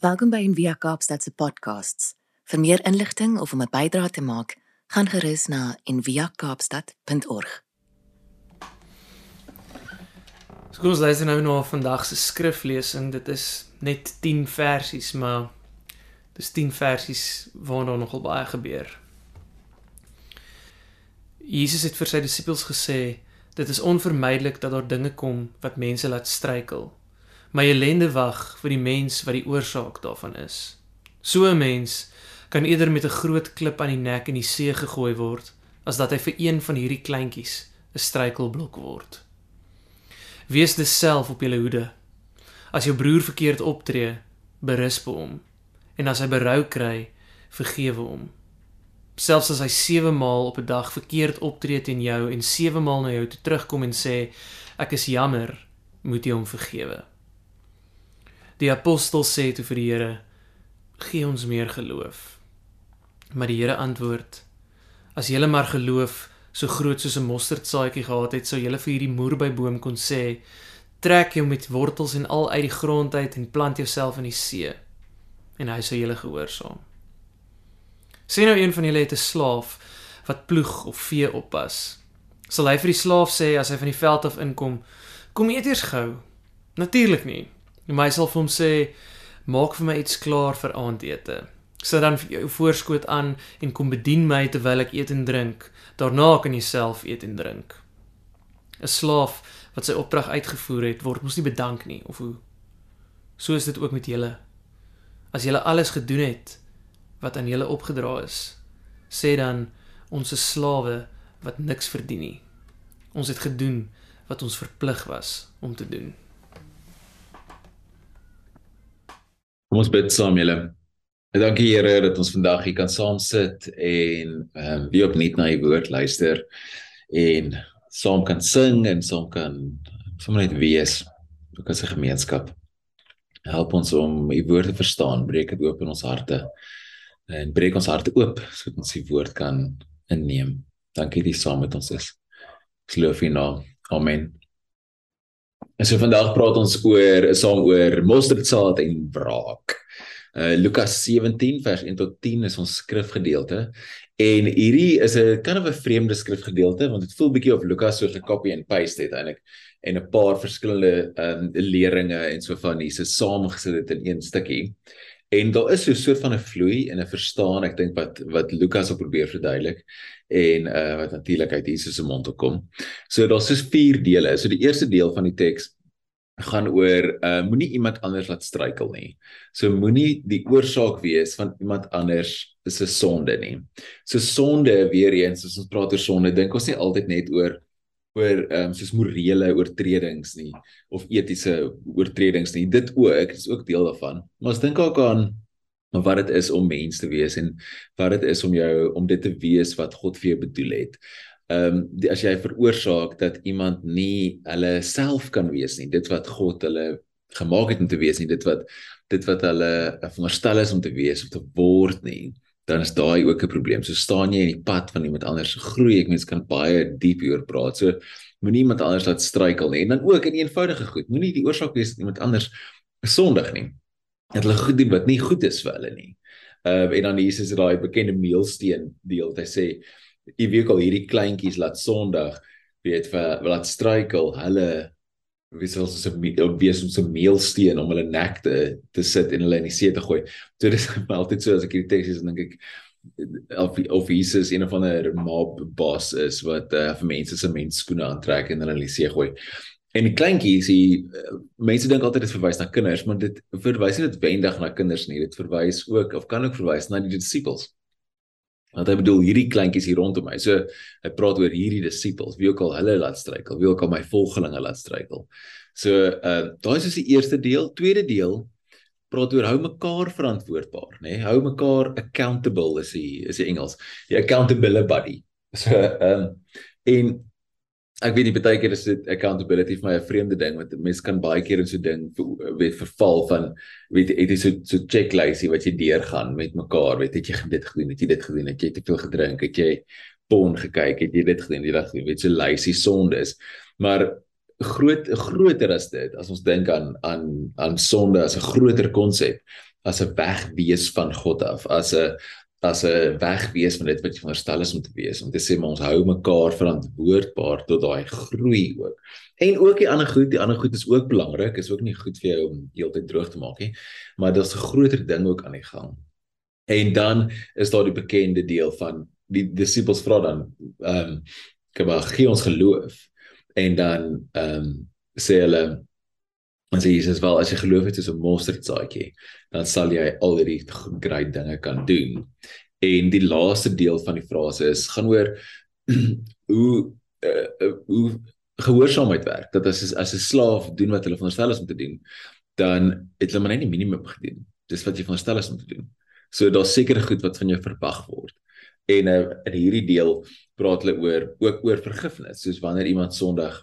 Welkom by Envia Kaapstad se podcasts. Vir meer inligting of om 'n bydrae te maak, gaan gerus na enviakaapstad.org. So kom ons luister nou na vandag se skriflesing. Dit is net 10 versies, maar dis 10 versies waarna nogal baie gebeur. Jesus het vir sy disippels gesê, dit is onvermydelik dat daar dinge kom wat mense laat struikel. My ellende wag vir die mens wat die oorsaak daarvan is. So 'n mens kan eerder met 'n groot klip aan die nek in die see gegooi word as dat hy vir een van hierdie kleintjies 'n struikelblok word. Wees dus self op jou hoede. As jou broer verkeerd optree, berus by hom. En as hy berou kry, vergewe hom. Selfs as hy 7 maal op 'n dag verkeerd optree teen jou en 7 maal na jou toe terugkom en sê ek is jammer, moet jy hom vergewe. Die apostel sê toe vir die Here: "Gee ons meer geloof." Maar die Here antwoord: "As julle maar geloof so groot soos 'n mosterdsaadjie gehad het, sou julle vir hierdie moerbeiboom kon sê: Trek jou met wortels en al uit die grond uit en plant jouself in die see, en hy sou julle gehoorsaam." Sien nou een van julle het 'n slaaf wat ploeg of vee oppas. Sal hy vir die slaaf sê as hy van die veld af inkom: "Kom eet eers gou." Natuurlik nie. En my sal vir hom sê maak vir my iets klaar vir aandete. Sit dan jou voorskoot aan en kom bedien my terwyl ek eet en drink. Daarna kan jy self eet en drink. 'n Slaaf wat sy opdrag uitgevoer het, word mos nie bedank nie of hoe? So is dit ook met julle. As julle alles gedoen het wat aan julle opgedra is, sê dan ons is slawe wat niks verdien nie. Ons het gedoen wat ons verplig was om te doen. Kom ons bid saam julle. Dankie Here dat ons vandag hier kan saam sit en ehm um, weer opnuut na u woord luister en saam kan sing en saam kan sommer net wees ook as 'n gemeenskap. Help ons om u woord te verstaan, breek dit oop in ons harte en breek ons harte oop sodat ons die woord kan inneem. Dankie dat u saam met ons is. Ons loof u naam. Amen. En so vandag praat ons oor saam oor mosterdsaad en wraak. Uh Lukas 17 vers 1 tot 10 is ons skrifgedeelte. En hierdie is 'n kind of 'n vreemde skrifgedeelte want dit voel bietjie of Lukas so gekopie en paste het eintlik en 'n paar verskillende um leringe en so van hierse saamgesit het in een stukkie. En daar is so 'n soort van 'n vloei en 'n verstaan, ek dink wat wat Lukas wil probeer verduidelik en uh wat natuurlik uit Jesus se mond kom. So daar's soos vier dele. So die eerste deel van die teks gaan oor uh moenie iemand anders laat struikel nie. So moenie die oorsaak wees van iemand anders se sonde nie. So sonde weer eens as ons praat oor sonde, dink ons nie altyd net oor oor ehm um, soos morele oortredings nie of etiese oortredings nie. Dit ook, dit is ook deel daarvan. Maar as dink ook aan wat dit is om mens te wees en wat dit is om jou om dit te wees wat God vir jou bedoel het. Ehm um, as jy veroorsaak dat iemand nie hulle self kan wees nie, dit wat God hulle gemaak het om te wees nie, dit wat dit wat hulle veronderstel is om te wees of te word nie dan is daai ook 'n probleem. So staan jy in die pad van iemand anders se groei. Ek mens kan baie diep hieroor praat. So moenie iemand anders laat struikel nie. En dan ook in eenvoudige goed. Moenie die oorsaak wees dat iemand anders sondig nie. Dat hulle goed doen wat nie goed is vir hulle nie. Uh en dan Jesus het daai bekende meelsteen deel. Hy sê jy weet al hierdie kleintjies laat sondig, weet vir laat struikel, hulle wie sou so 'n wees om so 'n meelsteen om hulle nek te te sit en hulle in die see te gooi. So dis altyd so as ek hierdie teks lees dan dink ek of of Jesus een of ander mob boss is wat uh, vir mense se mensskoene aantrek en hulle in die see gooi. En die kleintjies, die uh, mense dink altyd dit verwys na kinders, maar dit verwys nie noodwendig na kinders nie. Dit verwys ook of kan ook verwys na die disippels. Want hy bedoel hierdie kleintjies hier rondom my. So hy praat oor hierdie disippels, wie ook al hulle laat struikel, wie ook al my volgelinge laat struikel. So uh daai is die eerste deel. Tweede deel praat oor hou mekaar verantwoordbaar, nê? Nee? Hou mekaar accountable is die is die Engels. Die accountability buddy. So ehm um, en ek weet nie baie keer is dit accountability vir my 'n vreemde ding want mense kan baie keer in so ding weet verval van weet het jy so so checklistie wat jy deurgaan met mekaar weet het jy dit gedoen het jy dit gedoen het jy te veel gedrink het jy pon gekyk het jy dit gedoen jy dacht weet so lysie sonde is maar groot groter as dit as ons dink aan aan aan sonde as 'n groter konsep as 'n wegwees van God af, as 'n as 'n wegwees van dit wat jy veronderstel is om te wees, om te sê maar ons hou mekaar verantwoordbaar tot daai groei ook. En ook die ander goed, die ander goed is ook belangrik, is ook nie goed vir jou om heeltyd droog te maak nie, maar daar's 'n groter ding ook aan die gang. En dan is daar die bekende deel van die disippels vra dan ehm um, kom maar gee ons geloof en dan ehm um, sê hulle En sê Jesus wel as jy geloof het soos 'n mosterdsaadjie, dan sal jy al hierdie groot dinge kan doen. En die laaste deel van die frase is gaan oor hoe uh, hoe gehoorsaamheid werk. Dat as as 'n slaaf doen wat hulle veronderstel is om te doen, dan het hulle maar net die minimum gedoen. Dis wat jy veronderstel is om te doen. So daar's sekere goed wat van jou verwag word. En uh, in hierdie deel praat hulle oor ook oor vergifnis, soos wanneer iemand sondig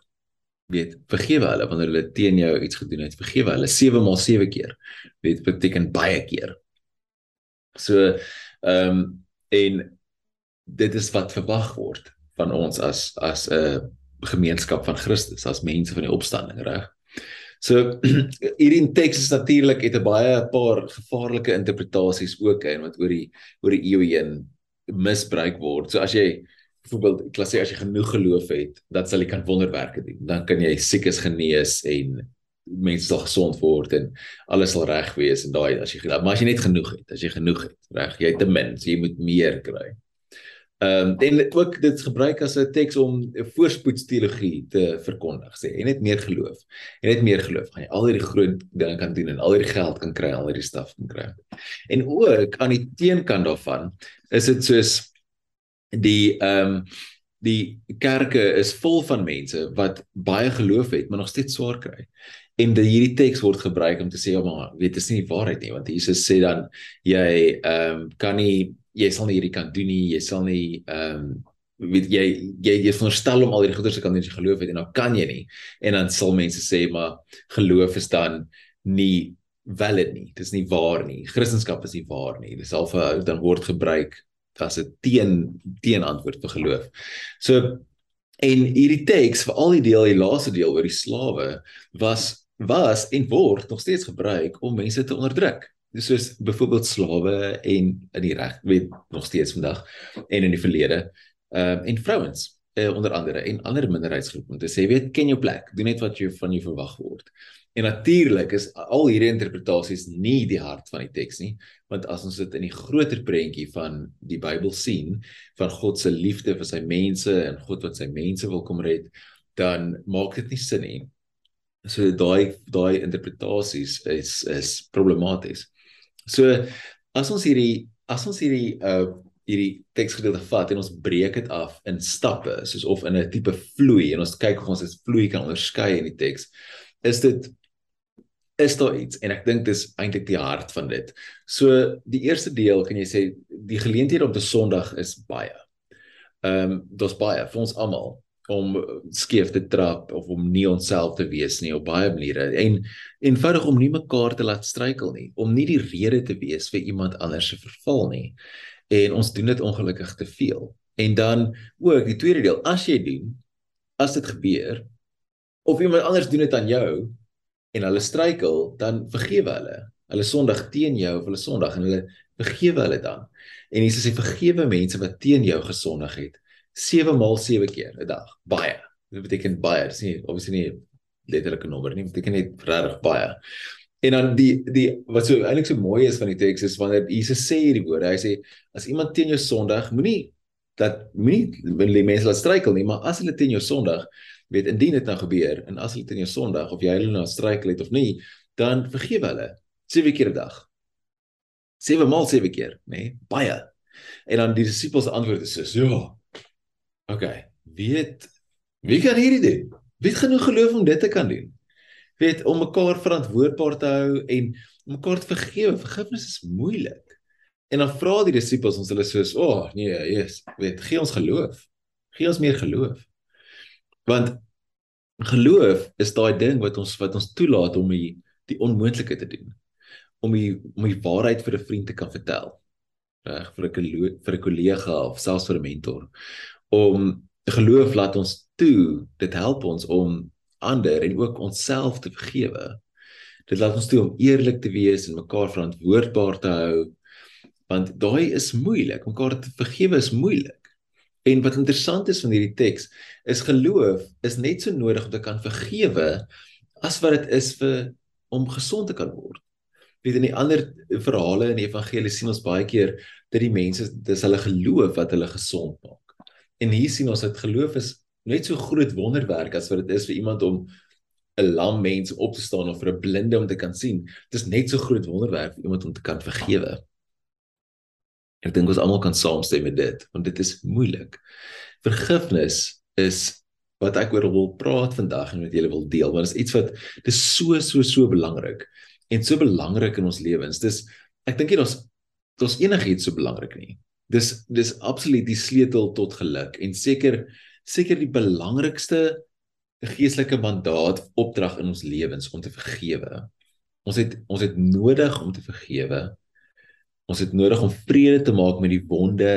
weet vergewe hulle wanneer hulle teen jou iets gedoen het. Vergewe hulle 7 maal 7 keer. Weet beteken baie keer. So ehm um, en dit is wat verwag word van ons as as 'n gemeenskap van Christus as mense van die opstanding reg? So hierdie teks is natuurlik het 'n baie paar gevaarlike interpretasies ook en wat oor die oor die eeue heen misbruik word. So as jy byvoorbeeld klas sê as jy genoeg geloof het, dat sal jy kan wonderwerke doen. Dan kan jy siekes genees en mense sal gesond word en alles sal reg wees en daai as jy. Maar as jy net genoeg het, as jy genoeg het, reg, jy het te min, so jy moet meer kry. Ehm um, en ook dit gebruik as 'n teks om 'n voorspoedsteologie te verkondig. Sê jy net meer geloof. Jy net meer geloof, gaan jy al hierdie groot dinge kan doen en al hierdie geld kan kry, al hierdie staf kan kry. En ook aan die teenkant daarvan is dit soos die ehm um, die kerke is vol van mense wat baie geloof het maar nog steeds swaar kry. En die hierdie teks word gebruik om te sê ja maar weet dit is nie die waarheid nie want Jesus sê dan jy ehm um, kan nie jy sal nie hierdie kan doen nie, jy sal nie ehm um, weet jy jy jy verstel om al hierdie goeie se kan nie jy geloof het en dan kan jy nie. En dan sal mense sê maar geloof is dan nie valid nie. Dit is nie waar nie. Christendom is nie waar nie. Dis al vir dan word gebruik as 'n teen teenantwoord vir geloof. So en hierdie teks vir al die deel die laaste deel oor die slawe was was en word nog steeds gebruik om mense te onderdruk. Dis soos byvoorbeeld slawe en in die reg weet nog steeds vandag en in die verlede ehm uh, en vrouens uh, onder andere en ander minderheidsgroepe om te sê weet ken jou plek doen net wat jy van jou verwag word En natuurlik is al hierdie interpretasies nie die hart van die teks nie, want as ons dit in die groter prentjie van die Bybel sien, van God se liefde vir sy mense en God wat sy mense wil kom red, dan maak dit nie sin nie. So daai daai interpretasies is is problematies. So as ons hierdie as ons hierdie uh hierdie teksgedeelte vat en ons breek dit af in stappe, soos of in 'n tipe vloei en ons kyk of ons dit vloei kan onderskei in die teks, is dit is daar iets en ek dink dis eintlik die hart van dit. So die eerste deel kan jy sê die geleenthede op 'n Sondag is baie. Ehm um, dis baie vir ons almal om skeef te trap of om nie onsself te wees nie op baie maniere en eenvoudig om nie mekaar te laat struikel nie, om nie die rede te wees vir iemand anders se verval nie. En ons doen dit ongelukkig te veel. En dan ook die tweede deel, as jy doen, as dit gebeur of iemand anders doen dit aan jou, en hulle struikel, dan vergewe hulle. Hulle sondig teen jou of hulle sondig en hulle vergewe hulle dan. En Jesus sê vergewe mense wat teen jou gesondig het 7 maal 7 keer 'n dag. Baie. Dit beteken baie. Dit is nie obviously nie letterlike nommer nie, beteken net regtig baie. En dan die die wat so eintlik so mooi is van die teks is wanneer Jesus sê hierdie woorde, hy sê as iemand teen jou sondig, moenie dat moenie mense laat struikel nie, maar as hulle teen jou sondig, weet indien dit nou gebeur en as hulle teen jou Sondag of jy hulle nou struikel het of nie, dan vergewe hulle 7 keer 'n dag. 7 maal 7 keer, nê? Nee, baie. En dan die disippels antwoord is so, ja. OK, weet wie kan hierdie doen? Wie het genoeg geloof om dit te kan doen? Weet om mekaar verantwoordbaar te hou en om mekaar te vergewe. Vergifnis is moeilik. En dan vra die disippels ons hulle soos, "O, oh, nee, Jesus, weet, gee ons geloof. Gee ons meer geloof." Want geloof is daai ding wat ons wat ons toelaat om die die onmoontlike te doen. Om die om die waarheid vir 'n vriend te kan vertel. Reg vir 'n vir 'n kollega of selfs vir 'n mentor. Om geloof laat ons toe, dit help ons om ander en ook onsself te vergewe. Dit laat ons toe om eerlik te wees en mekaar verantwoordbaar te hou. Want daai is moeilik. Mekaar te vergewe is moeilik. En wat interessant is van hierdie teks is geloof is net so nodig om te kan vergewe as wat dit is vir om gesond te kan word. Weet in die ander verhale in die evangelie sien ons baie keer dat die mense dis hulle geloof wat hulle gesond maak. En hier sien ons dat geloof is net so groot wonderwerk as wat dit is vir iemand om 'n lam mens op te staan of vir 'n blinde om te kan sien. Dit is net so groot wonderwerk vir iemand om te kan vergewe. Ek dink ons almal kan saamstem met dit, want dit is moeilik. Vergifnis is wat ek oor wil praat vandag en met julle wil deel, want dit is iets wat dis so so so belangrik en so belangrik in ons lewens. Dis ek dink nie ons ons enigiets so belangrik nie. Dis dis absoluut die sleutel tot geluk en seker seker die belangrikste geestelike mandaat opdrag in ons lewens om te vergewe. Ons het ons het nodig om te vergewe. Ons het nodig om vrede te maak met die wonde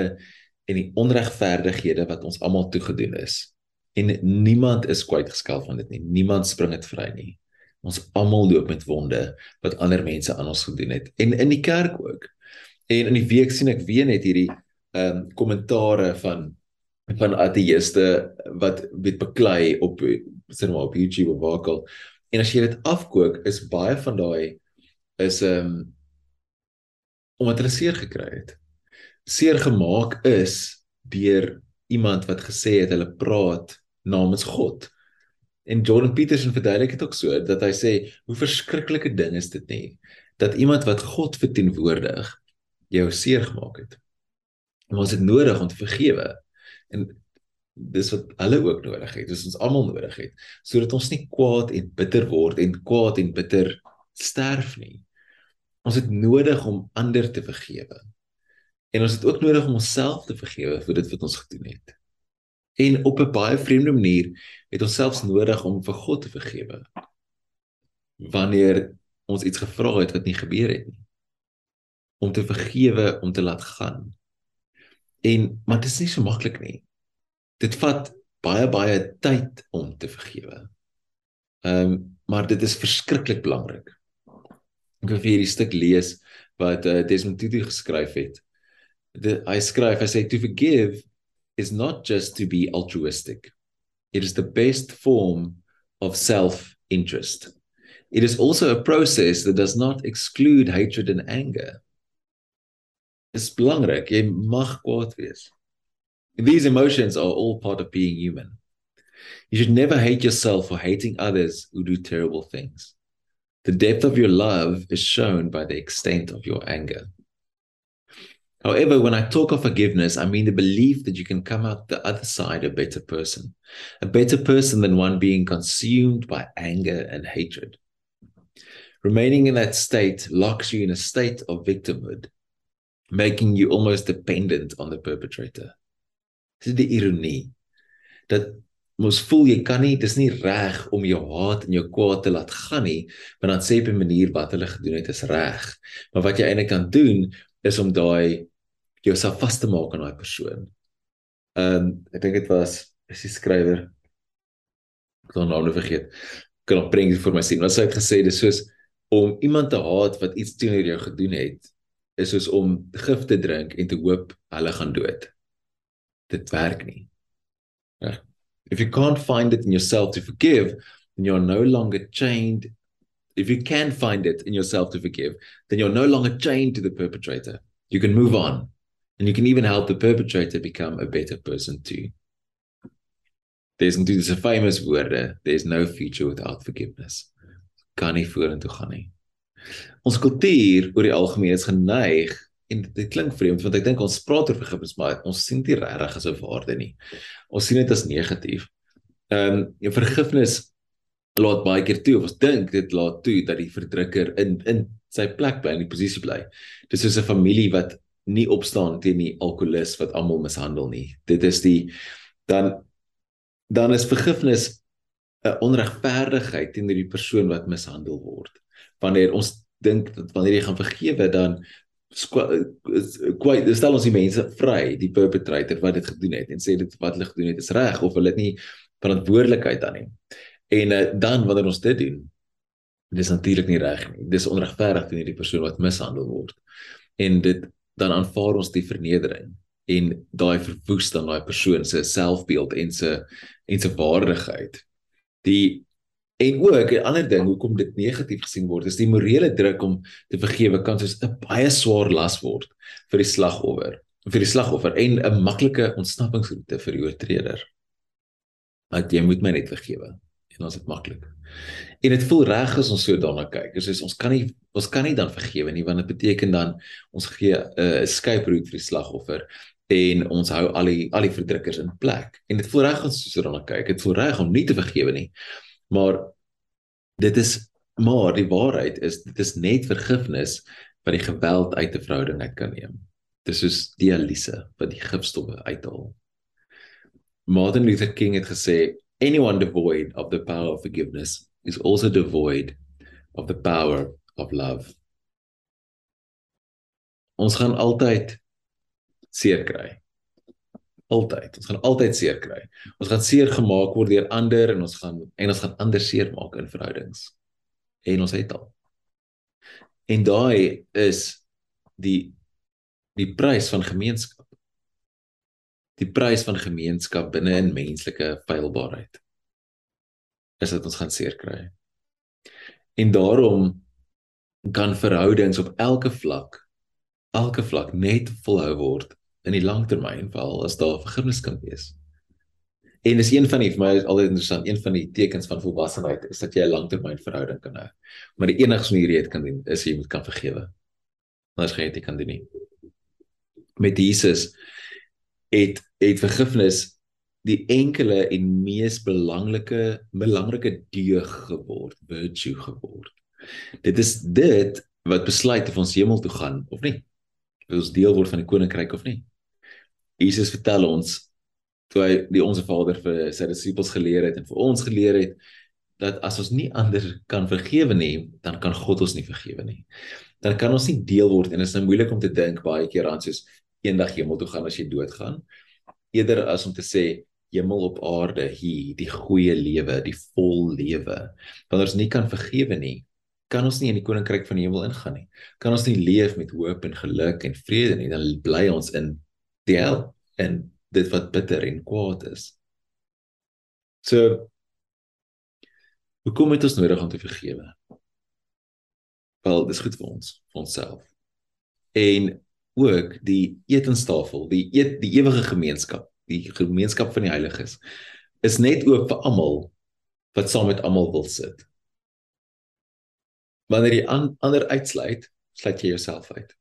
en die onregverdighede wat ons almal toegedoen is. En niemand is kwyt geskel van dit nie. Niemand spring dit vry nie. Ons almal loop met wonde wat ander mense aan ons gedoen het en in die kerk ook. En in die week sien ek weer net hierdie ehm um, kommentare van van ateëste wat weet beklei op sê maar op YouTube of waar ook al. En as jy dit afkook, is baie van daai is ehm um, omdat hulle seer gekry het. Seer gemaak is deur iemand wat gesê het hulle praat namens God. En Jordan Peterson verduidelik dit ook so dat hy sê hoe verskriklike ding is dit nie dat iemand wat God verteenwoordig jou seer gemaak het. En ons het nodig om te vergewe en dis wat hulle ook nodig het, dis ons almal nodig het, sodat ons nie kwaad en bitter word en kwaad en bitter sterf nie. Ons het nodig om ander te vergewe. En ons het ook nodig om onsself te vergewe vir dit wat ons gedoen het. En op 'n baie vreemde manier het ons selfs nodig om vir God te vergewe. Wanneer ons iets gevra het wat nie gebeur het nie. Om te vergewe, om te laat gaan. En maar dit is nie so maklik nie. Dit vat baie baie tyd om te vergewe. Ehm um, maar dit is verskriklik belangrik. Ek wil vir hierdie stuk lees wat uh, Desmond Tutu geskryf het. De, hy skryf hy sê to forgive is not just to be altruistic. It is the best form of self-interest. It is also a process that does not exclude hatred and anger. Dis belangrik, jy mag kwaad wees. These emotions are all part of being human. You should never hate yourself for hating others who do terrible things. The depth of your love is shown by the extent of your anger. However, when I talk of forgiveness, I mean the belief that you can come out the other side a better person, a better person than one being consumed by anger and hatred. Remaining in that state locks you in a state of victimhood, making you almost dependent on the perpetrator. Dis the irony dat mos voel jy kan nie dis nie reg om jou haat en jou kwaad te laat gaan nie want dan sê op 'n manier wat hulle gedoen het is reg maar wat jy eintlik kan doen is om daai jouself vas te maak aan daai persoon. Ehm um, ek dink dit was is die skrywer ek kan nou vergeet. Kan op prentjie vir my sien. Wat sou ek gesê dis soos om iemand te haat wat iets teenoor jou gedoen het is soos om gif te drink en te hoop hulle gaan dood. Dit werk nie. Ja. If you can't find it in yourself to forgive, then you're no longer chained if you can find it in yourself to forgive, then you're no longer chained to the perpetrator. You can move on. And you can even help the perpetrator become a better person too. There's indeed a famous word, there's no future without forgiveness. Kan nie vorentoe gaan nie. Ons kultuur oor die algemeen is geneig en dit klink vreemd want ek dink ons praat oor vergifnis maar ons sien dit regtig as 'n waarde nie. Ons sien dit as negatief. Ehm um, vergifnis laat baie keer toe of ons dink dit laat toe dat die verdrukker in in sy plek bly in die posisie bly. Dis soos 'n familie wat nie opstaan teen die alkolikus wat almal mishandel nie. Dit is die dan dan is vergifnis 'n onregverdigheid teenoor die persoon wat mishandel word. Wanneer ons dink dat wanneer jy gaan vergewe dan kwai stel ons die mense vry, die perpetrator wat dit gedoen het en sê dit wat hulle gedoen het is reg of hulle het nie verantwoordelikheid dan nie. En uh, dan wanneer ons dit doen, Dis natuurlik nie reg nie. Dis onregverdig teenoor die persoon wat mishandel word. En dit dan aanvaar ons die vernedering en daai verwoes dan daai persoon se selfbeeld en se en se waardigheid. Die en ook 'n ander ding hoekom dit negatief gesien word is die morele druk om te vergewe kan soos 'n baie swaar las word vir die slagoffer vir die slagoffer en 'n maklike ontsnappingsroete vir die oortreder. Dat jy moet my net vergewe en ons dit maklik. En dit voel reg as ons so daarna kyk. Dit is ons kan nie ons kan nie dan vergewe nie want dit beteken dan ons gee 'n uh, escape route vir die slagoffer en ons hou al die al die verdrukkers in plek. En dit voel reg as ons so daarna kyk. Dit voel reg om nie te vergewe nie. Maar dit is maar die waarheid is dit is net vergifnis wat die geweld uit 'n verhouding uit kan neem. Dis soos dialyse wat die gifstowwe uithaal. Martin Luther King het gesê anyone devoid of the power of forgiveness is also devoid of the power of love. Ons gaan altyd seer kry. Altyd. Ons gaan altyd seer kry. Ons gaan seer gemaak word deur ander en ons gaan en ons gaan ander seer maak in verhoudings. En ons het al. En daai is die die prys van gemeenskap. Die prys van gemeenskap binne in menslike feilbaarheid. Is dat ons gaan seer kry. En daarom kan verhoudings op elke vlak elke vlak net volhou word in die langtermyn veral as daar vergifnis kan wees. En dis een van die vir my is altyd interessant, een van die tekens van volwassenheid is dat jy 'n langtermyn verhouding kan hê. Maar die enigste manier jy dit kan doen is jy moet kan vergewe. Anders gaan jy dit kan doen nie. Met Jesus het het vergifnis die enkele en mees belangrike belangrike deug geword, virtue geword. Dit is dit wat besluit of ons hemel toe gaan of nie. Of ons deel word van die koninkryk of nie. Jesus vertel ons toe hy die onsse Vader vir sy disippels geleer het en vir ons geleer het dat as ons nie ander kan vergewe nie, dan kan God ons nie vergewe nie. Dan kan ons nie deel word en dit is nou moeilik om te dink baie keer aan soos eendag hemel toe gaan as jy doodgaan. Eerder as om te sê hemel op aarde hier, die goeie lewe, die vol lewe. Wanneer ons nie kan vergewe nie, kan ons nie in die koninkryk van die hemel ingaan nie. Kan ons nie leef met hoop en geluk en vrede nie, dan bly ons in die hel en dit wat bitter en kwaad is. So hoekom het ons nodig om te vergewe? Wel, dis goed vir ons, vir onsself. En ook die etenstafel, die eet, die ewige gemeenskap, die gemeenskap van die heiliges is net oop vir almal wat saam met almal wil sit. Wanneer jy an, ander uitsluit, sluit jy jouself uit.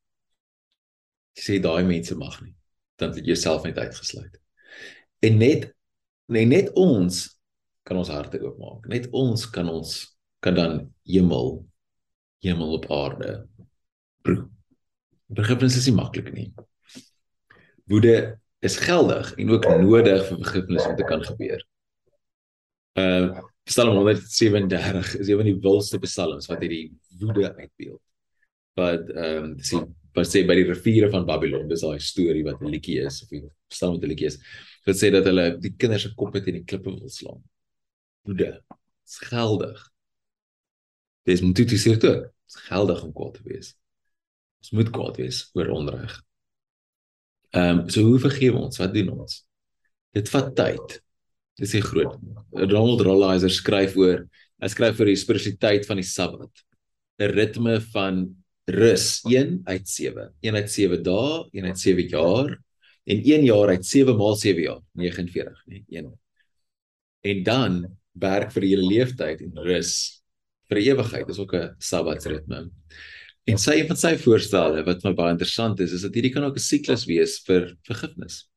Jy sê daai mense mag nie dan het jy jouself net uitgesluit. En net nee net ons kan ons harte oopmaak. Net ons kan ons kan dan hemel hemel op aarde. Vergifnis is nie maklik nie. Woede is geldig en ook nodig vir vergifnis om te kan gebeur. Uh Psalm 137 is een van die wildste psalms wat hierdie woede uitbeeld. Wat ehm um, sien wat sê by die riviere van Babylon, dis daai storie wat 'n liedjie is of jy verstaan wat 'n liedjie is. Dit sê dat hulle die kinders se koppe teen die klippe wil slaan. Woede. Dis geldig. Dis moet dit seker toe. Dis geldig om kwaad te wees. Ons moet kwaad wees oor onreg. Ehm um, so hoe vergewe ons? Wat doen ons? Dit vat tyd. Dis die groot. Ronald Rolheiser skryf oor, hy skryf oor die spiritualiteit van die Sabbat. 'n ritme van rus 1 uit 7. 1 uit 7 dae, 1 uit 7 jaar en 1 jaar uit 7 maal 7 jaar, 49, nee, 1. En dan werk vir hele leeftyd en rus vir ewigheid. Dis ook 'n sabbatsritme. En sy een van sy voorstelle wat my baie interessant is, is dat hierdie kan ook 'n siklus wees vir vergifnis.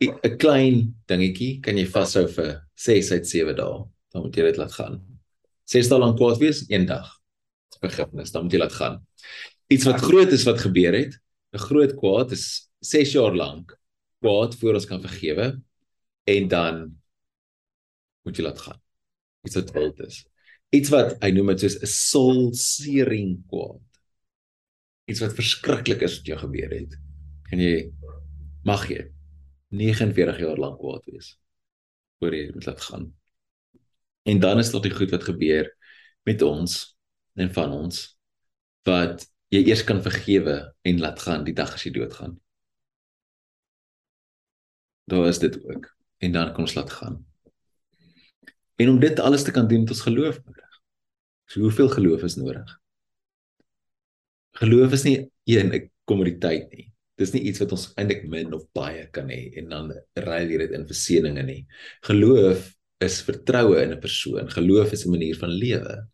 'n Klein dingetjie kan jy vashou vir 6 uit 7 dae. Dan moet jy dit laat gaan. 6 dae lank kwaad wees, 1 dag vergifnis, dan moet jy laat gaan. Iets wat groot is wat gebeur het, 'n groot kwaad is 6 jaar lank kwaad voor ons kan vergewe en dan moet jy laat gaan. Iets wat wild is. Iets wat hy noem dit soos 'n soul searing kwaad. Iets wat verskriklik is wat jou gebeur het. En jy mag jy 49 jaar lank kwaad wees voor jy moet laat gaan. En dan is dit die goed wat gebeur met ons en van ons wat jy eers kan vergewe en laat gaan die dag as jy doodgaan. Daar is dit ook en dan kan ons laat gaan. En om dit alles te kan doen, het ons geloof nodig. So hoeveel geloof is nodig? Geloof is nie een 'n kommoditeit nie. Dis nie iets wat ons eintlik min of baie kan hê en dan ruil jy dit in vir seëninge nie. Geloof is vertroue in 'n persoon. Geloof is 'n manier van lewe.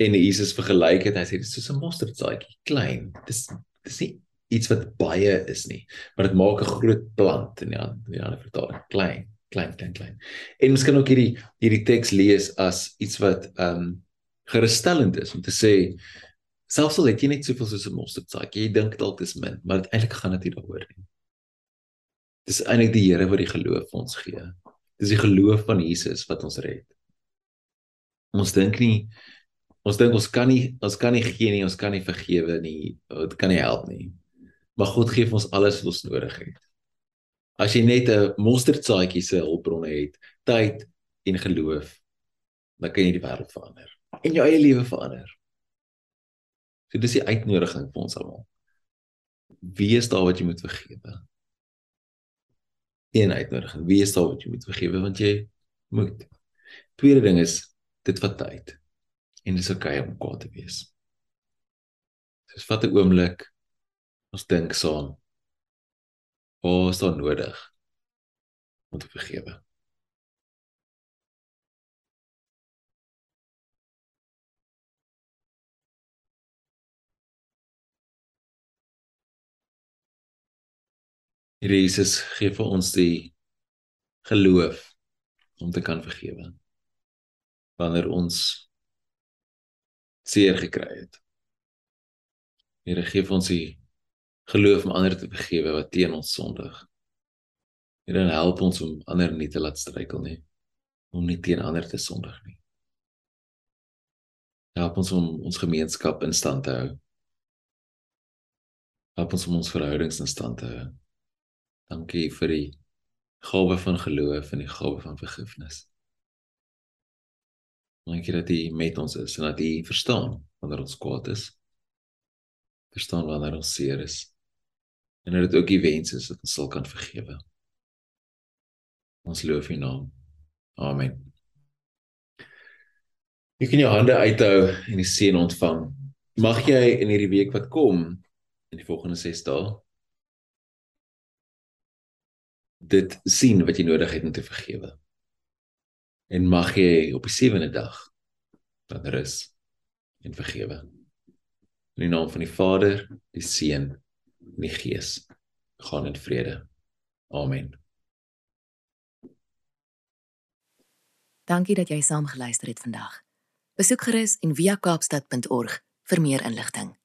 En Jesus vergelyk dit, hy sê dit is soos 'n mosterdsaadjie, klein. Dis dis nie iets wat baie is nie, maar dit maak 'n groot plant in die in die ander vertaling, klein, klein, klein, klein. En miskien ook hierdie hierdie teks lees as iets wat ehm um, gerusstellend is om te sê selfs al het jy net soveel soos 'n mosterdsaadjie, jy dink dalk dis min, maar eintlik gaan dit nie daaroor nie. Dis eintlik die Here wat die geloof vir ons gee. Dis die geloof van Jesus wat ons red. Ons dink nie ons dink ons kan nie ons kan nie gee nie, ons kan nie vergewe nie. Dit kan nie help nie. Maar God gee vir ons alles wat ons nodig het. As jy net 'n mosterdsaadjie se hulpbronne het, tyd en geloof, dan kan jy die wêreld verander en jou eie lewe verander. So dis die uitnodiging vir ons almal. Wie is daar wat jy moet vergewe? een uitnodiging. Wie is daar wat jy moet vergewe want jy moet. Tweede ding is dit vat tyd. En dis oukei okay om kwaad te wees. Dis vat 'n oomblik. Ons dink saam. Wat is daar nodig om te vergewe? Here Jesus gee vir ons die geloof om te kan vergewe. Wanneer ons seer gekry het. Here gee vir ons die geloof om ander te vergewe wat teen ons sondig. Here help ons om ander nie te laat struikel nie. Om nie teen ander te sondig nie. Help ons om ons gemeenskap in stand te hou. Help ons om ons verhoudings in stand te hou. Dankie vir die gawe van geloof en die gawe van vergifnis. Dankie dat U met ons is en dat U verstaan wanneer ons kwaad is. Verstaan wanneer ons seer is. En dat dit ook U wens is dat ons sal kan vergewe. Ons loof U naam. Amen. Jy kan jou hande uithou en die seën ontvang. Mag jy in hierdie week wat kom in die volgende 6 dae dit sien wat jy nodig het om te vergewe. En mag jy op die sewende dag dan rus en vergewe. In die naam van die Vader, die Seun en die Gees. Gaan in vrede. Amen. Dankie dat jy saam geluister het vandag. Besoek gerus en via kaapstad.org vir meer inligting.